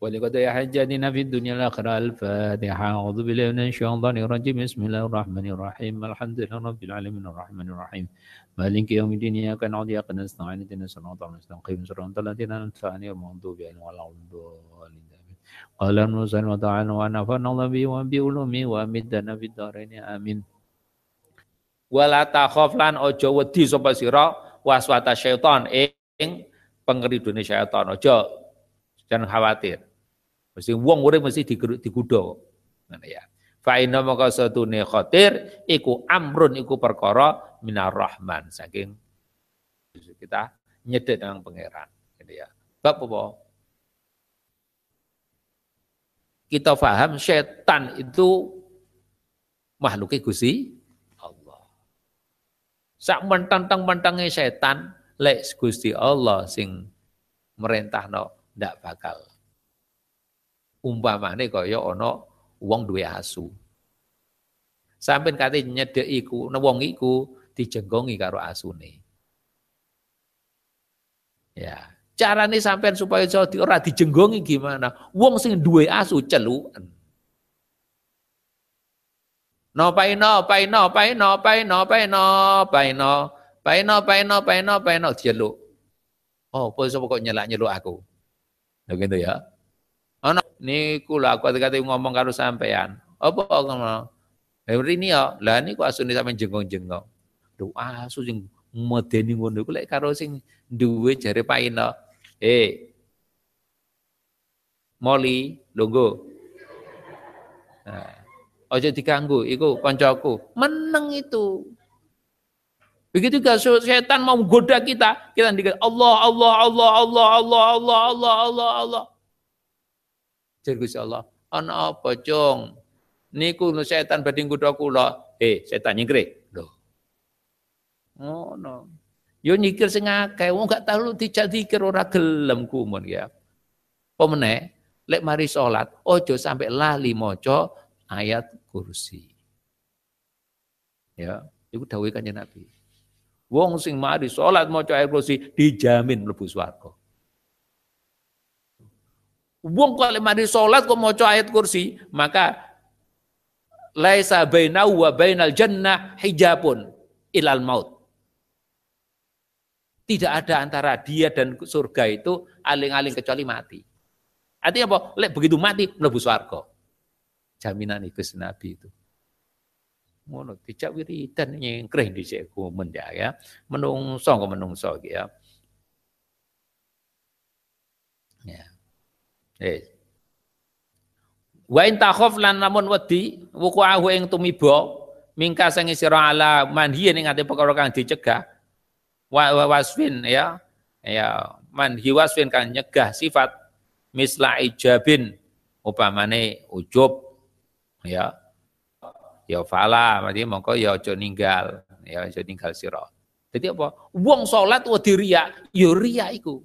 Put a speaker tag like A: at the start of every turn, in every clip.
A: ولقد حجتنا في الدنيا الآخرة الفاتحة. أعوذ بالله من الشيطان الرجيم. بسم الله الرحمن الرحيم. الحمد لله رب العالمين الرحمن الرحيم. مالك يوم الدين. إياك نعبد وإياك نستعين. اهدنا الصراط المستقيم. صراط الذين أنعمت عليهم المغضوب عليهم ولا الضالين. قال المرسل وتعالى ونفعنا الله به وبعلومه وأمدنا في الدارين. آمين. wala takhaf lan aja wedi sapa sira waswata syaitan ing pengeridune syaitan. Aja jangan khawatir. Mesti wong urip mesti digudo ngene ya. Fa inna maka satune khatir iku amrun iku perkara minar rahman. Saking kita nyedek dengan pangeran gitu ya. Bab apa? Kita paham setan itu makhluk Gusti Sak mentang-mentangnya setan, lek Gusti Allah sing merintahno ndak bakal. Umpamane kaya ana wong duwe asu. Sampai kate nyedek iku, wong iku dijenggongi karo asune. Ya, carane sampean supaya iso ora dijenggongi gimana? Wong sing duwe asu celuken. No paino, paino, paino, paino, paino, paino, paino, paino, paino, paino, jeluk. Oh, apa sapa kok nyelak-nyeluk aku? Lha gitu ya. Ana niku lho aku kate ngomong karo sampean. Apa ngono? Hari ini ya. Lah niku asune sampean jenggong-jenggong. Doa, asu sing medeni ngono iku karo sing duwe jari paina. Eh. Moli, lungguh. Nah, ojo diganggu, iku koncoku. Meneng itu. Begitu kasus setan mau goda kita, kita dikatakan Allah, Allah, Allah, Allah, Allah, Allah, Allah, Allah. Allah. Jadi Allah, ana apa, Jong? Niku nu setan badhe nggodha kula. Eh, setan nyingkre. Loh. Oh, no. Yo nyikir sing akeh, wong gak tahu dijak dikir ora gelem kumun ya. Pemene, lek mari salat, ojo sampai lali maca ayat kursi. Ya, itu dawuh kanjeng Nabi. Wong sing mari salat maca ayat kursi dijamin mlebu swarga. Wong kalau mari salat kok maca ayat kursi, maka laisa bainahu wa bainal jannah hijabun ilal maut. Tidak ada antara dia dan surga itu aling-aling kecuali mati. Artinya apa? Lek begitu mati mlebu swarga jaminan itu Nabi itu. Ngono dijak wiridan nyengkreh dhisik kumen ya ya. Menungso kok menungso ya. Ya. Eh. Wa in takhaf lan namun wedi wuku'ahu ing tumiba mingka sing sira ala manhi ning ate perkara kang dicegah wa, wa ya. Ya manhi wasfin kan nyegah sifat misla ijabin upamane ujub ya. Ya fala berarti mongko ya aja ninggal ya aja ninggal sira. Jadi apa? Wong salat wedi riya ya riya iku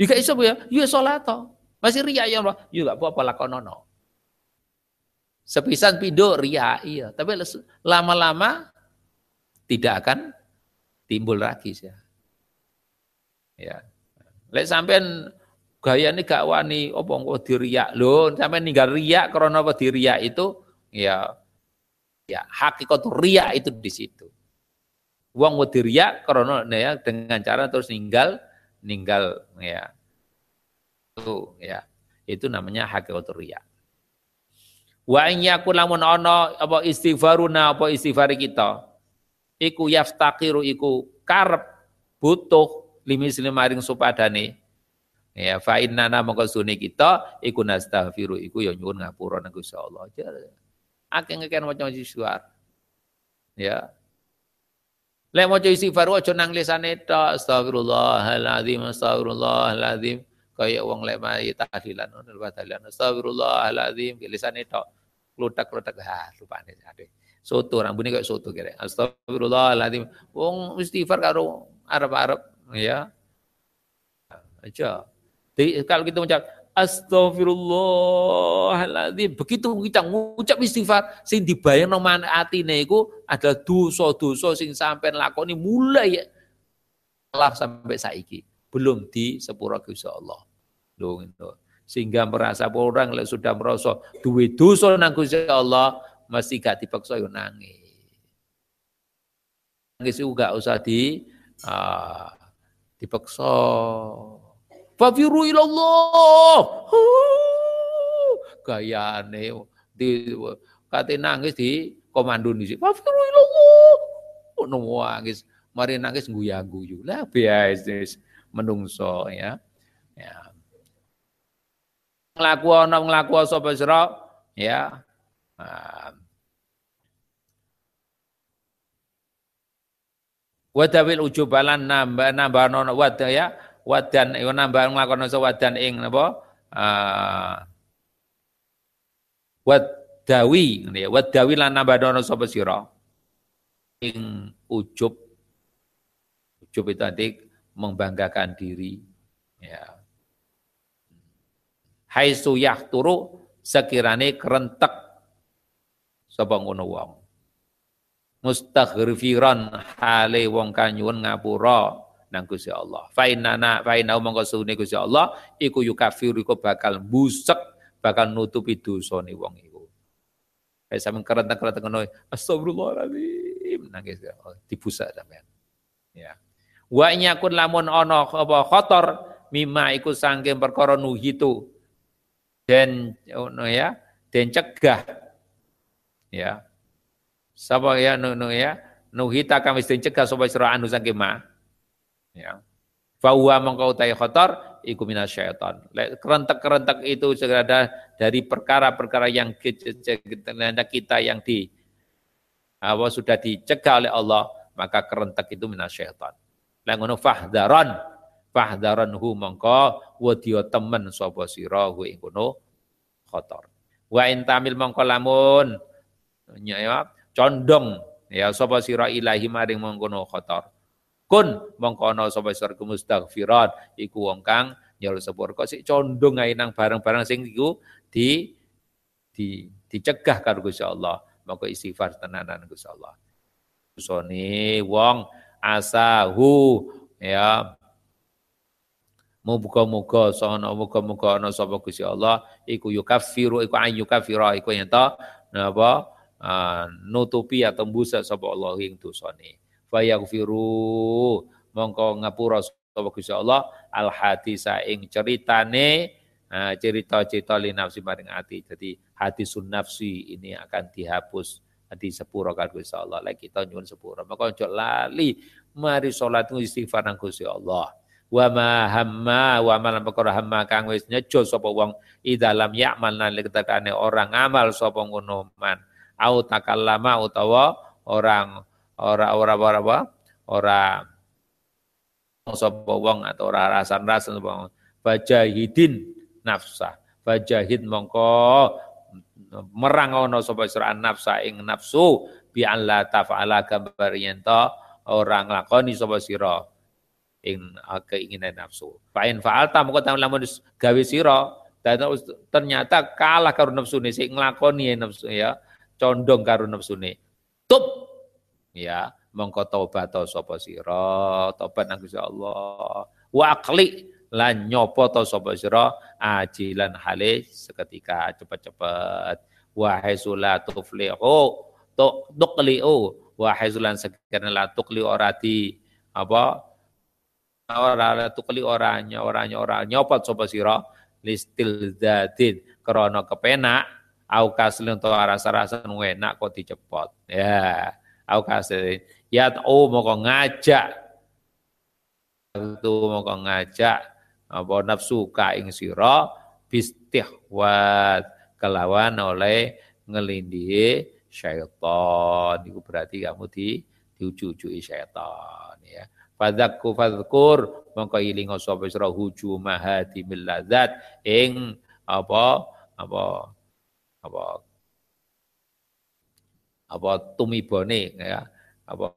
A: gak iso ya. Ya salat masih riya ya ya gak apa-apa lakonono sepisan pindo riya iya. Tapi lama-lama tidak akan timbul lagi ya ya. Lek sampean ini gak wani apa kok diriak? Lho sampai ninggal riak karena apa diriak itu ya ya hakikat riak itu di situ. Uang mau diriak karena ya dengan cara terus ninggal ninggal ya itu ya itu namanya hakikat riak wa in yakun lamun ana apa istighfaruna apa istighfar kita iku yaftaqiru iku karep butuh limis maring supadane Ya fa innana mongko sune kita iku nastaghfiru iku ya nyuwun ngapura nang Gusti Allah. Akeh ngeken maca istighfar. Ya. Lek maca istighfar aja nang lisane tok astagfirullahalazim astagfirullahalazim kaya wong lek mai tahlilan ngono tahlilan astagfirullahalazim lisane tok klutak-klutak ha lupane ade. Soto rambune kaya soto kira. Astagfirullahalazim. Wong istighfar karo arep-arep ya. Aja. Jadi kalau kita mengucap Astagfirullahaladzim. Begitu kita mengucap istighfar, sing dibayang nomor atine iku ada dosa-dosa sing sampai lakoni mulai Allah sampai saiki belum di sepura Gusti Allah. Loh, itu. Sehingga merasa orang yang sudah merasa duwe dosa nang Allah mesti gak dipaksa yo nangis. Nangis itu gak usah di uh, dipaksa. Fafiru ilallah. Gayane di kate nangis di komando di Fafiru ilallah. Nangis, mari nangis guya-guyu. Lah biasa menungso ya. Ya. Nglaku ana nglaku sapa sira ya. Wadawil ujubalan nambah nambah nono wad ya wadan iku nambah nglakoni wadan ing napa? Uh, wadawi ngene ya wadawi lan nambah sapa sira? Ing ujub ujub itu adik membanggakan diri ya. Haitsu yahturu sekirane kerentek sapa ngono wong. Mustaghfiran hale wong kanyuwun ngapura nang Gusti Allah. Fa inna fa inna mongko sune Gusti Allah iku yukafiru iku bakal busek bakal nutupi dosane wong iku. Kayak sampean kerentek-kerentek ngono astagfirullahalazim nangis dibusak sampean ya. Wa nyakun lamun ono apa kotor mima iku sangking perkara nuhitu dan ono ya dan cegah. Ya. Sapa ya nu ya nuhita kami den cegah sapa sira anu sangking ya fa huwa mongko utai kotor iku minasyaiton kerentek-kerentek itu segera dari perkara-perkara yang kita, kita yang di apa sudah dicegah oleh Allah maka kerentek itu minasyaiton Lah ngono fahdaron. Fahdaron hu mongko wadiya temen sapa sira hu ing kono khotor. Wa intamil mongko lamun ya condong ya sapa sira ilahi maring mongkono khotor. Kun mongko ana sapa sira mustaghfirat iku wong kang nyal sepur kok sik condong ae nang barang-barang sing iku di di dicegah karo Gusti Allah. Mongko istighfar tenanan Gusti Allah. Usone wong asahu ya Muga-muga sono muga-muga ana sapa Gusti Allah iku yukaffiru iku an yukaffira iku yen ta napa uh, nutupi atau busa sapa Allah ing dosane. Fa yaghfiru. Mongko ngapura sapa Gusti Allah al hadisa ing ceritane cerita-cerita li nafsi maring ati. Jadi hadisun nafsi ini akan dihapus di sepuro kan Gusti Allah. Lagi kita nyuwun sepuro maka ojo lali mari salat istighfar nang Gusti Allah. Wa ma hamma wa ma lam perkara hamma kang wis nyejo sapa wong idalam ya'mal nan ketekane orang ngamal sapa ngono man. Au takallama utawa orang ora ora ora apa? Ora sapa wong atau ora rasan-rasan sapa fajahidin nafsa fajahid mongko merang ono sapa sira nafsa ing nafsu. Bi alla tafala gambar yen orang lakoni sapa sira ing keinginan nafsu. Fa in fa'alta moko lamun gawe sira ternyata kalah karo nafsune sing nglakoni nafsu ya condong karo nafsune. Tub ya mongko tobat sapa sira, tobat nang Gusti Allah. Wa aqli lan nyopo to sapa sira? Ajilan hale seketika cepet-cepet. Wa haisula tuflihu tu tuqliu wa haisulan sekiranya la tuqli ora di apa? Ora la tuqli oranya oranya ora nyopot sapa sira? Listil dadin krana kepenak au kaslin to rasa-rasa enak kok dicepot. Ya au ya oh moko ngajak. Itu moko ngajak. Apa nafsu ka ing sira? Bistihwat. Kelawan oleh ngelindihi syaitan. Itu berarti kamu di diuju-ujui syaitan ya. Fadzakku fadzkur. Mongko ilinga sapa sira hujuma hadimil ladzat ing apa apa apa apa tumibone ya apa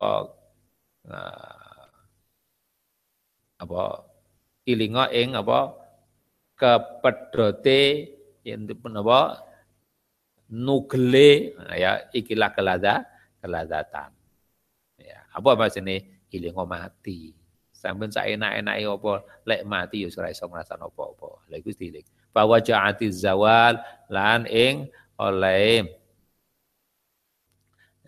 A: nah, apa ilinga ing apa kepedote yang apa nugle ya ikilah kelada keladatan ya apa bahasa ini ilinga mati Sampun saenak-enake apa lek mati ya ora iso ngrasakno apa-apa. Lha iku dilik. Bahwa zawal lan ing oleh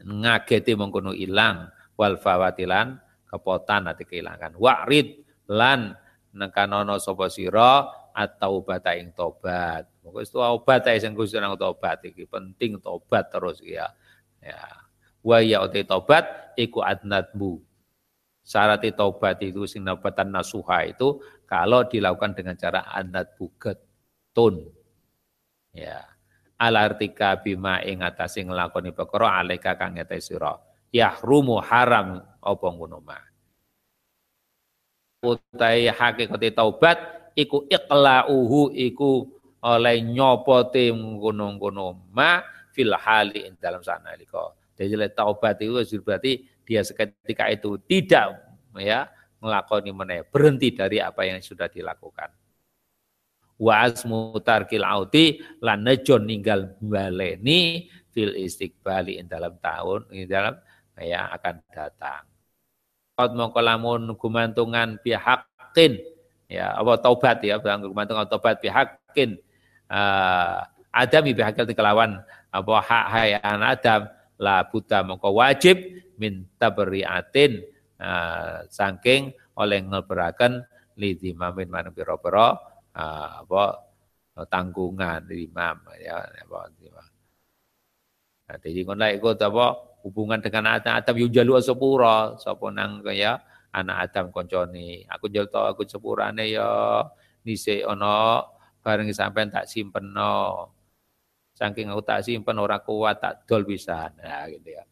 A: ngageti mengkono ilang wal fawatilan kepotan ati kehilangan. Wa'rid lan nekanono sapa sira atau bata ing tobat. Monggo itu obat ae sing Gusti nang tobat iki penting tobat terus ya. Ya. Wa ya uti tobat iku adnatmu. Syarat tobat itu sing nabatan nasuha itu kalau dilakukan dengan cara adnat bugetun. Ya. Alartika bima ing atase nglakoni perkara alika kang ngete sira. Yahrumu haram apa ngono mah. Utai hakikate taubat iku iqla'uhu iku oleh nyopote ngono-ngono ma fil hali dalam sana liko. Jadi taubat itu berarti dia seketika itu tidak ya melakoni meneh berhenti dari apa yang sudah dilakukan. Wa asmu tarkil auti lan nejon ninggal baleni fil istiqbali dalam tahun in dalam ya akan datang. Qad mongko lamun gumantungan bihaqqin ya apa taubat ya gumantungan taubat bihaqqin uh, Adam ibi hakil kelawan apa hak hayan Adam la buta mongko wajib minta beriatin uh, saking oleh ngelberakan lidi mamin mana piro-piro apa tanggungan imam ya apa Nah, jadi ngono ikut apa hubungan dengan Adam Adam yo jalu sepura sapa nang ya anak Adam koncone aku jalu aku sepurane ya nise ono bareng sampean tak simpen no. Saking aku tak simpen ora kuat tak dol bisa. Nah gitu ya.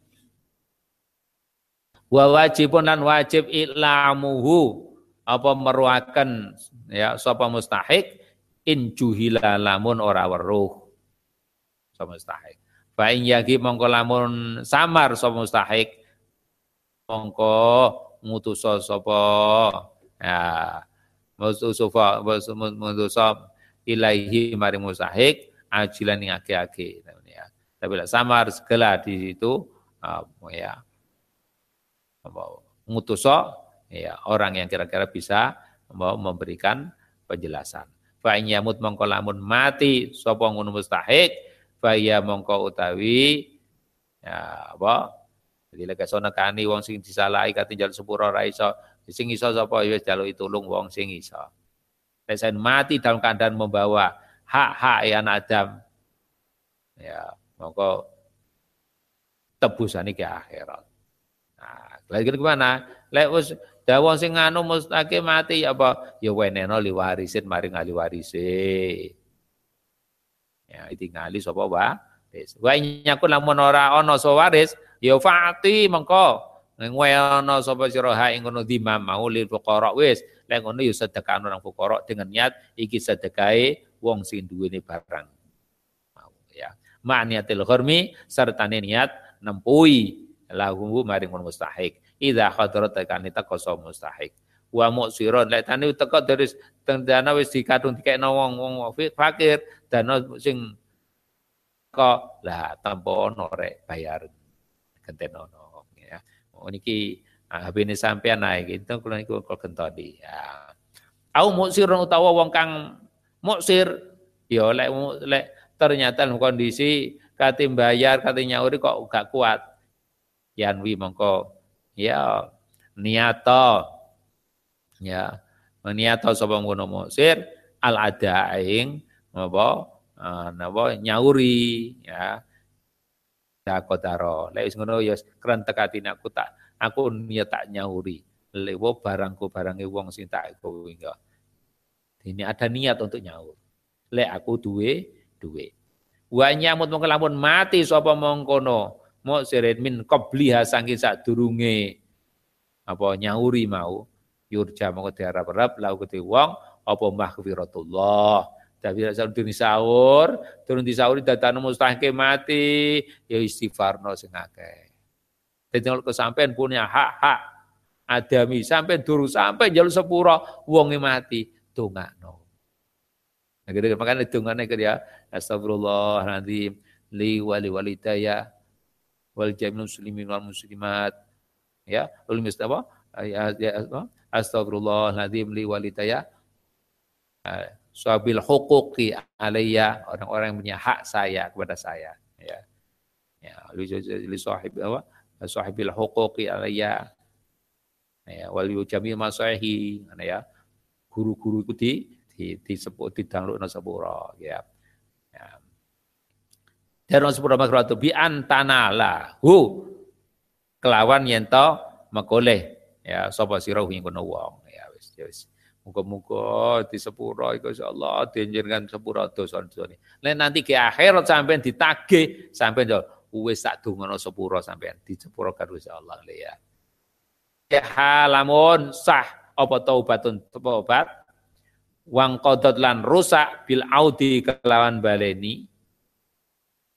A: Wa wajibun lan wajib ilamuhu apa meruakan ya sapa mustahik in juhila lamun ora weruh. Sapa mustahik. Fa in yagi mongko lamun samar sapa mustahik mongko ngutus sapa ya mutus sapa mutus ilaihi mari musahik ajilan ing ake-ake ya. Tapi lah samar segala di situ uh, ya ngutuso ya orang yang kira-kira bisa mau memberikan penjelasan. Fa yamut mongko lamun mati sapa ngono mustahik fa ya mongko utawi ya apa jadi lek sono kani wong sing disalahi katinjal sepuro ra iso sing iso sapa ya wis jaluki tulung wong sing iso. Lesen mati dalam keadaan membawa hak-hak yang Adam. Ya, maka tebusan ke akhirat. Nah, lagi gimana? Lek dawuh sing anu mustake mati ya apa? Ya weneno liwarisin mari ngali warise. Ya ditingali sapa wa? Wa nyakun lamun ora ana waris, ya fati mengko ngweono sapa sira ha ing ngono dimam mau lil fuqara wis Lek ngono ya sedekah orang fuqara dengan niat iki sedekahe wong sing duwene barang. Mau ya. Ma'niyatil ghurmi serta niat nempui lahu maring mustahik. Idza hadarat tekani teko mustahik. Wa muksiron lek tani teko dari dana wis dikadung dikekno wong-wong fakir dana sing kok lah tampa ono rek bayar genten ono ya. Niki Ah, HP ini sampean naik gitu kalau niku kok gentoni. Ya. Au muksir utawa wong kang muksir ya lek lek ternyata kondisi kate bayar kate nyauri kok gak kuat. Yanwi mongko ya niato. Ya niato sapa ngono muksir? Al adaing apa? Ah, napa? Nyauri ya. Dakotaro. Lek ngono ya keren tekatine aku tak aku niat tak nyauri. Lewo barangku barangi wong sing tak kowe ini ada niat untuk nyaur. Lek aku duwe duwe. Wa nyamut mongko lamun mati sapa mongkono mau sirin min qabliha saking sadurunge apa nyauri mau yurja mongko diharap-harap lau kete wong apa mahfiratullah tapi asal turun sahur, turun di sahur dadane mustahil mati, ya istighfarno sing akeh. Jadi kalau kesampean punya hak-hak adami sampai dulu sampai jalur sepuro wongi mati dongakno. Nah, gitu, makanya dongane ke dia astagfirullah nanti li wali walidaya wal jamil muslimin wal muslimat. Ya wal apa? Ya, ya astagfirullahaladzim li walidaya suabil hukuki alayya orang-orang yang punya hak saya kepada saya. Ya. Ya li sahib apa? Sahibil hukuki alayya. Ya wal yujami masahi ya. Guru-guru itu di di disebut di sepuro. Ya ya dan sepuro makratu bi antanala. Hu. Kelawan yen to mekoleh. Ya sapa sira ing kono wong? Ya wis ya wis. Muga-muga di sepuro iku insyaallah dienjenengan sepuro dosa-dosa. Nek nanti ke akhirat sampean ditagih sampean yo wis sak dongono sepuro sampean di sepuro karo insyaallah ya. Ya halamun sah apa taubatun taubat? Wang qadot lan rusak bil audi kelawan baleni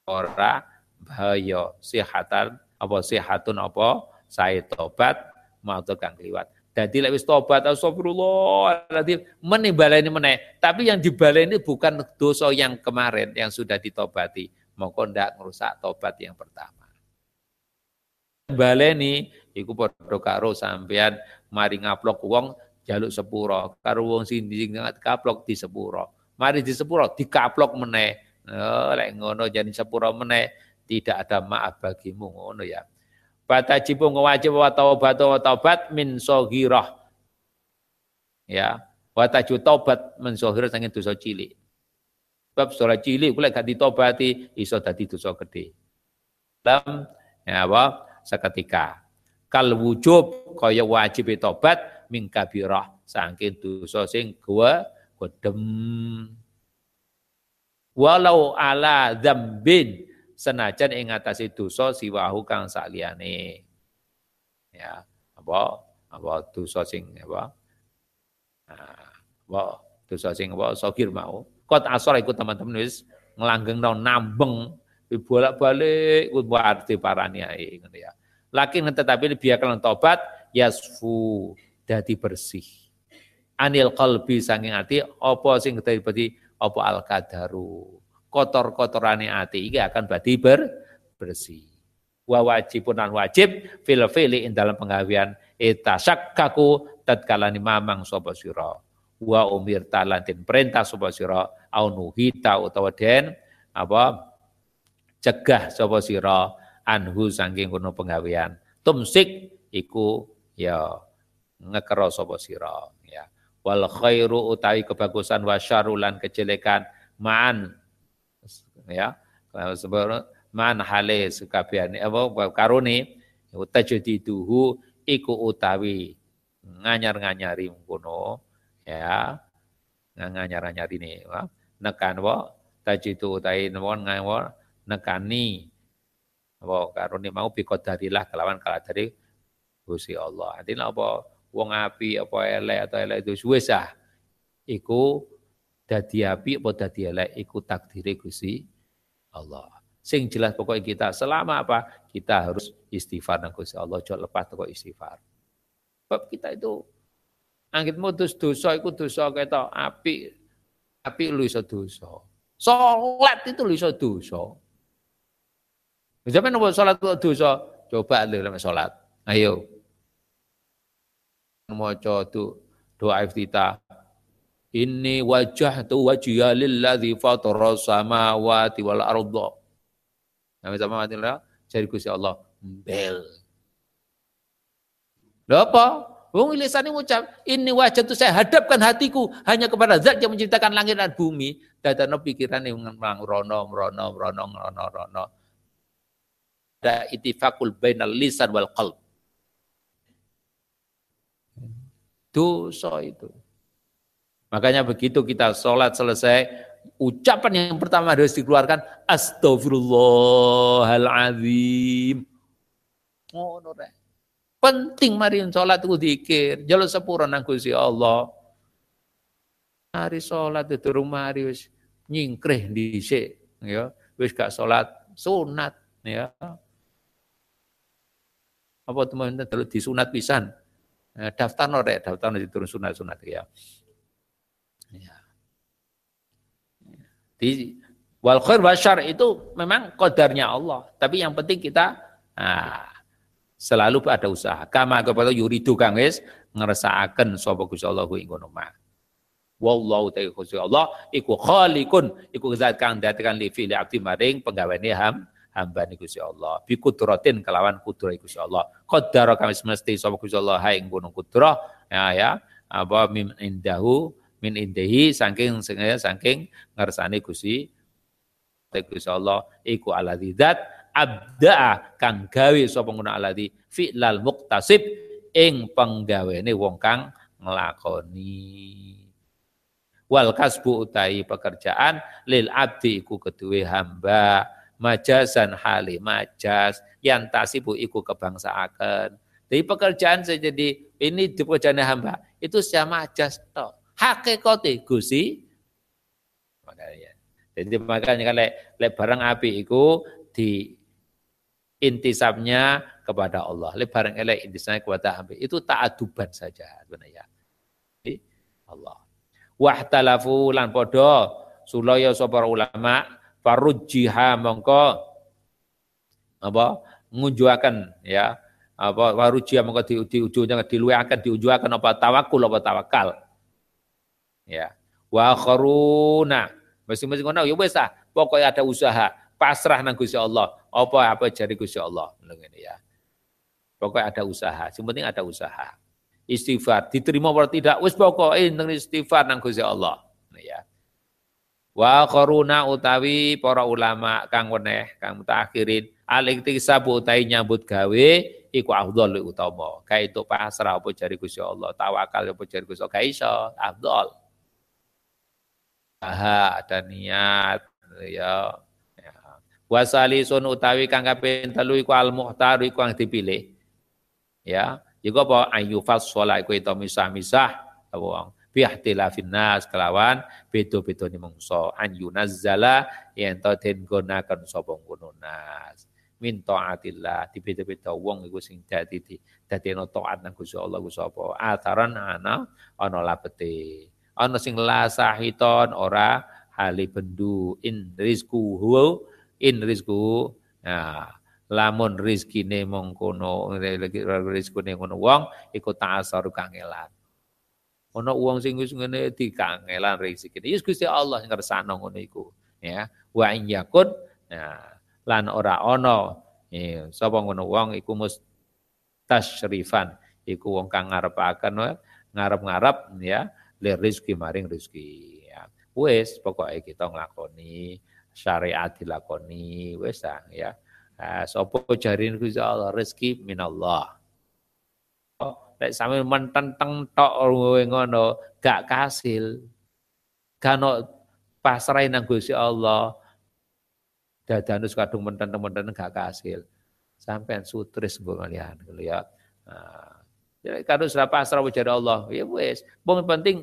A: ora bahaya sihatan apa sihatun apa saya tobat mau kang liwat. Jadi lek wis tobat astagfirullah nanti meneh. Tapi yang dibaleni bukan dosa yang kemarin yang sudah ditobati. Moko ndak merusak tobat yang pertama. Baleni iku padha karo sampean mari ngaplok wong jaluk sepuro, karo wong sing kaplok di sepuro. Mari di sepuro dikaplok meneh. Oh, lek ngono jadi sepuro meneh tidak ada maaf bagimu ngono ya. Batajibu ngewajib wa taubat wa taubat min sohirah. Ya, wa taju taubat min sohirah sangin dosa cilik. Sebab dosa cilik kula gak ditobati iso dadi dosa gede. Dalam ya apa? Seketika. Kal wujub kaya wajib tobat min kabirah saking dosa sing gua godem. Walau ala dzambin senajan ing atase dosa siwahu kang saliyane. Ya, apa apa dosa sing apa? Nah, apa dosa sing apa sogir mau. Kot asor ikut teman-teman wis ngelanggeng nambeng bolak-balik ikut arti parani ae ngono ya. Lakin tetapi biarkan tobat yasfu dadi bersih. Anil qalbi sanging ati apa sing dadi apa al kadaru kotor-kotorane ati iki akan berarti ber, bersih. Wa wajibun lan wajib fil fili ing dalam penggawean kaku tatkala ni mamang sapa sira. Wa umir talan den perintah sapa sira au nuhita utawa den apa cegah sapa sira anhu saking kono penggawean. Tumsik iku ya ngekero sapa sira. Wal khairu utawi kebagusan wa syarulan kejelekan. Ma'an. Ya. Man hale sekabiane apa karone tajdiduhu iku utawi nganyar-nganyari ngono ya. Nganyar-nganyari ini nekan wa tajidu utai nawon ngawa nekani. Apa karone mau biqadarilah kelawan kala dari Gusti Allah. Artinya apa wong api apa elek atau elek itu wis ah iku dadi api apa dadi elek iku takdire Gusti Allah. Sing jelas pokoknya kita selama apa? Kita harus istighfar nang Gusti Allah, jangan lepas teko istighfar. Sebab kita itu angkit mutus dosa iku dosa ketok api api lu iso dosa. Salat itu lu iso dosa. Sampai nopo salat kok dosa? Coba lho salat. Ayo. Maca doa iftitah Inni wajah tu wajhiya lilladzi fatara samawati wal arda. Nama sama lah, cari Gusti Allah. Bel. Lho apa? Wong lisannya ngucap, ini wajah itu saya hadapkan hatiku hanya kepada zat yang menciptakan langit dan bumi. Dadana pikiran yang mengang rono, rono, rono, rono, rono. Ada itifakul bainal lisan wal qalb. Dosa itu. Makanya begitu kita sholat selesai, ucapan yang pertama harus dikeluarkan, Astaghfirullahaladzim. Oh, no, Penting mari sholat itu dikir, jalur sepura nang Gusti Allah. Hari sholat itu rumah hari wis nyingkreh dhisik, ya. Wis gak sholat sunat, ya. Apa teman-teman di sunat pisan? Eh, daftar norek, daftar turun sunat-sunat ya. Ya. Di wal khair wa syar itu memang kodarnya Allah. Tapi yang penting kita nah, Selalu ada usaha. Kama kepada yuridu kang wis ngersakaken sapa Gusti Allah ing ngono. Wallahu ta'ala Allah iku khaliqun iku zat kang dadikan li fi abdi maring penggaweane ham hamba niku Gusti Allah. Bi kudratin kelawan kudrah Gusti Allah. Qaddara kami semesti sapa Gusti Allah ha ing gunung kudrah. Ya ya. Apa min indahu min indahi saking saking ngersane Gusti Gusti Allah. Iku alladzi zat abda kang gawe sapa ngono alladzi fi'lal muktasib ing penggawene wong kang nglakoni. Wal kasbu utai pekerjaan lil abdi iku kedue hamba majasan hali majas yang tasibu iku kebangsaaken jadi pekerjaan saya jadi ini di pekerjaan hamba itu secara majas tok hakikate Gusti makanya jadi makanya kan lek, lek barang api itu di intisabnya kepada Allah. Lek barang elek intisabnya kepada api itu ta'aduban saja sebenarnya. Jadi Allah. Wahtalafu lan podo sulaya ulama farujjiha mongko apa ngunjuaken ya apa warujiha mongko di, di ujungnya diluweaken diujuaken apa tawakul apa tawakal ya wa kharuna masing-masing ngono ya wis pokoknya ada usaha, pasrah nang Gusti Allah. Apa apa jari Gusti Allah ngene ya. Pokoknya ada usaha, yang penting ada usaha. Istighfar diterima atau tidak, wis nang istighfar nang Gusti Allah. Wa qaruna utawi para ulama kang weneh, kang mutakhirin, al-iktisabu utawi nyambut gawe iku afdhal utama. Kae itu pasrah apa jari Gusti Allah, tawakal apa jari Gusti Allah, iso, afdhal usaha, ada niat ya. ya. Wasali sun utawi kang kaping telu iku al muhtar iku kang dipilih. Ya, iku apa ayu fasala iku itu misah-misah wong bi ihtilafin nas kelawan beda-bedane mungso an yunazzala yen to den gunakan sapa ngono nas. Min taatillah di beda-beda wong iku sing dadi dadi ana taat nang Gusti Allah Gusti apa ataran ana ana labete. Ana sing la sahiton ora hali bendu. In rizku huwa in rizku ya lamun rizkine mongkono rizkine ngono wong iku ta'asar kangelan ana wong sing wis ngene dikangelan rezekine yes Gusti Allah ngersano ngono iku ya. Wa in yakun ya. Lan ora ana ya. Sapa ngono wong iku mus tasyrifan iku wong kang ngarepaken ngarep-ngarep ya le rizki maring rizki ya. Wes pokoknya kita ngelakoni syariat dilakoni wes ya. Nah, sopo jarin Gusti Allah? Rezeki minallah lek sampe mententeng tok ngono gak kasil kano pasrah nang Gusti Allah dadanus kadung mententeng-mententeng gak kasil sampean sutris mbok ngalihan ya nah, Ya, kalau sudah pasrah kepada Allah, ya wes. Yang penting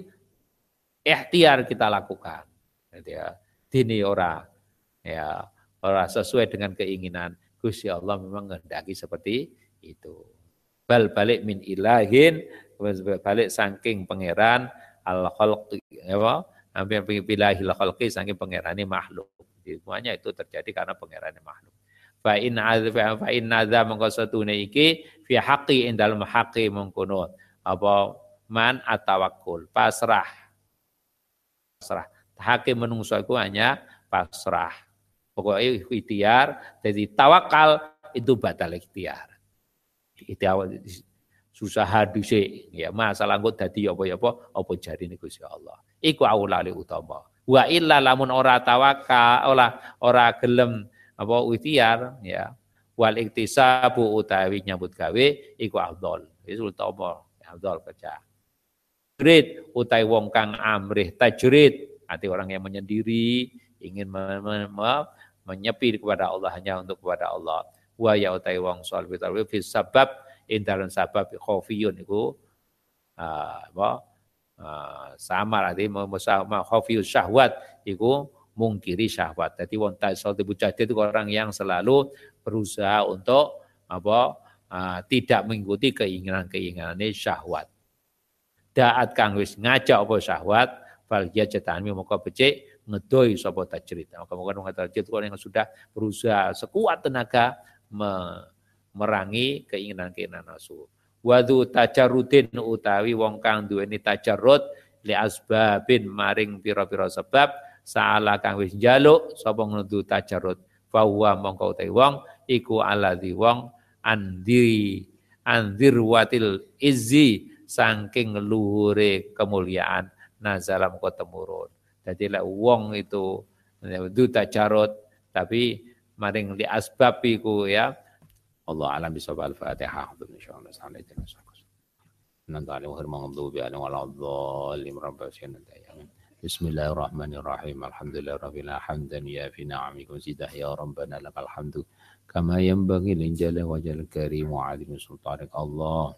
A: ikhtiar kita lakukan. Gitu ya. Dini ora ya ora sesuai dengan keinginan Gusti Allah memang menghendaki seperti itu. Bal balik min ilahin, balik saking pangeran al khalq apa? Hampir bilahil khalqi saking pangerane makhluk. Semuanya itu terjadi karena pangerane makhluk. Fa in fa in nadza mongko satune iki fi haqqi ing dalem haqqi apa man atawakkul pasrah pasrah hakim menungso iku hanya pasrah pokoknya ikhtiar jadi tawakal itu batal ikhtiar ikhtiar susah hadise ya masalah kok dadi apa ya apa? Jarine Gusti Allah? Iku aulali utama. Wa illa lamun ora tawakal ora ora gelem apa ikhtiar ya. Wal iktisabu utawi nyambut gawe iku afdol. Itu utama afdol kerja tajrid utai wong kang amrih tajrid. Arti orang yang menyendiri ingin me me me menyepi kepada Allah hanya untuk kepada Allah wa ya utai wong soal bitarwi fi sabab indalan sabab khofiyun iku uh, apa uh, sama arti sama khofiyus syahwat iku mungkiri syahwat. Jadi wong tasawuf mujahid itu orang yang selalu berusaha untuk apa uh, tidak mengikuti keinginan-keinginan syahwat. Daat kang wis ngajak apa syahwat, fal yajatani moko becik ngedoi sapa tajrid. Maka mungkin wong tajrid orang yang sudah berusaha sekuat tenaga me,
B: merangi keinginan-keinginan nafsu. Wadu tajarudin utawi wong kang duweni tajarud li asbabin maring pira-pira sebab saala kang wis njaluk sapa nudu tajarud fa huwa mongko utawi wong iku aladhi wong andi andir watil izzi saking luhure kemuliaan nazalam kota temurun. Jadi lek wong itu itu tajarud tapi maring li asbab ya. Allah alam bisawab al-fatihah insyaallah Bismillahirrahmanirrahim. Rabbil hamdan ya fi na'amikum zidah ya rabbana lakal hamdu. Kama yanbaghi lin jalali wajhil karim wa sultanik. Allah.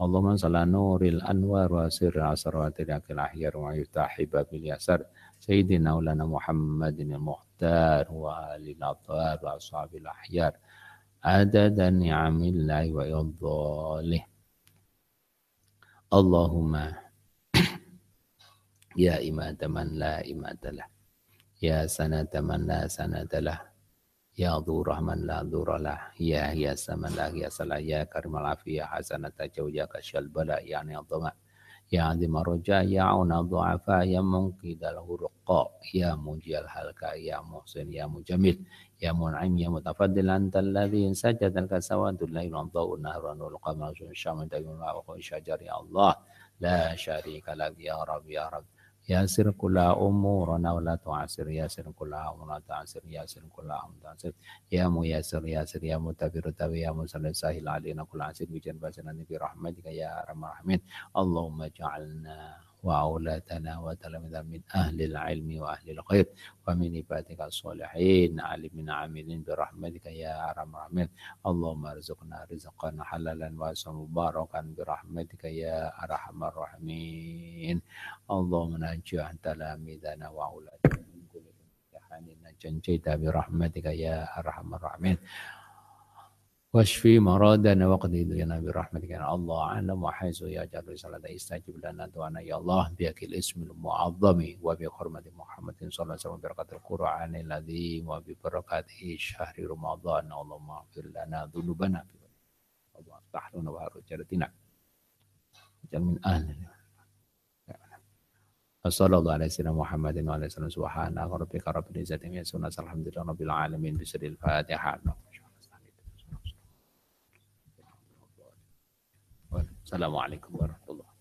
B: Allahumma salli nuril anwar wa sirri asrawatil akil ahyar wa yutahi babil yasar sayyidina ulana Muhammadin al-muhtar wa alil athar wa ashabil ahyar adada ni'amillahi wa yadhalih Allahumma ya imada man la imadalah ya sanata man la sanatalah ya dhurah man la dhuralah ya hiasa man la hiasalah ya karimal afiyah hasanata jawjaka syalbala ya ni'adhama Ya Azim Roja, Ya Unal Du'afa, Ya Mungkidal Huruqa, Ya Mujal Halka, Ya Muhsin, Ya Mujamil, Ya Mun'im, Ya Mutafadil, Antal Ladhin Sajad Al-Kasawadul Lail, Amda'un Nahran, Ul-Qamar, Syamil, Dagul, Wa Syajari Allah, La Syarika lagi Ya Rabbi, Ya Rabbi, ياسر كل أمورنا ولا تعسر ياسر كل أمورنا تعسر ياسر كل أمور تعسر يا ميسر ياسر يا متبر تبي يا مسلم سهل علينا كل عسر بجنب سنة برحمتك يا أرحم الراحمين اللهم اجعلنا وأولادنا وتلامذنا من أهل العلم وأهل الخير ومن عبادك الصالحين عالمين عاملين برحمتك يا أرحم الراحمين. اللهم ارزقنا رزقا حلالا واسعا مباركا برحمتك يا أرحم الراحمين. اللهم نجح تلاميذنا وأولادنا من كل امتحان نجيت برحمتك يا أرحم الراحمين. Washfi maradana wa qadidu ya Nabi rahmatika ya Allah ana muhaizu ya jalu salata istajib lana ya Allah biakil ismil mu'azzami wa bi hormati Muhammadin sallallahu alaihi wa barakatul Qur'an alladhi wa bi barakatihi syahri Ramadan Allahumma afir dulu bana. Allah tahluna wa harujaratina jamin ahlina Wassallallahu ala sayyidina Muhammadin wa ala sallam subhanahu rabbika rabbil izzati yasuna alhamdulillahi rabbil alamin bisadil fatihah Assalamualaikum warahmatullahi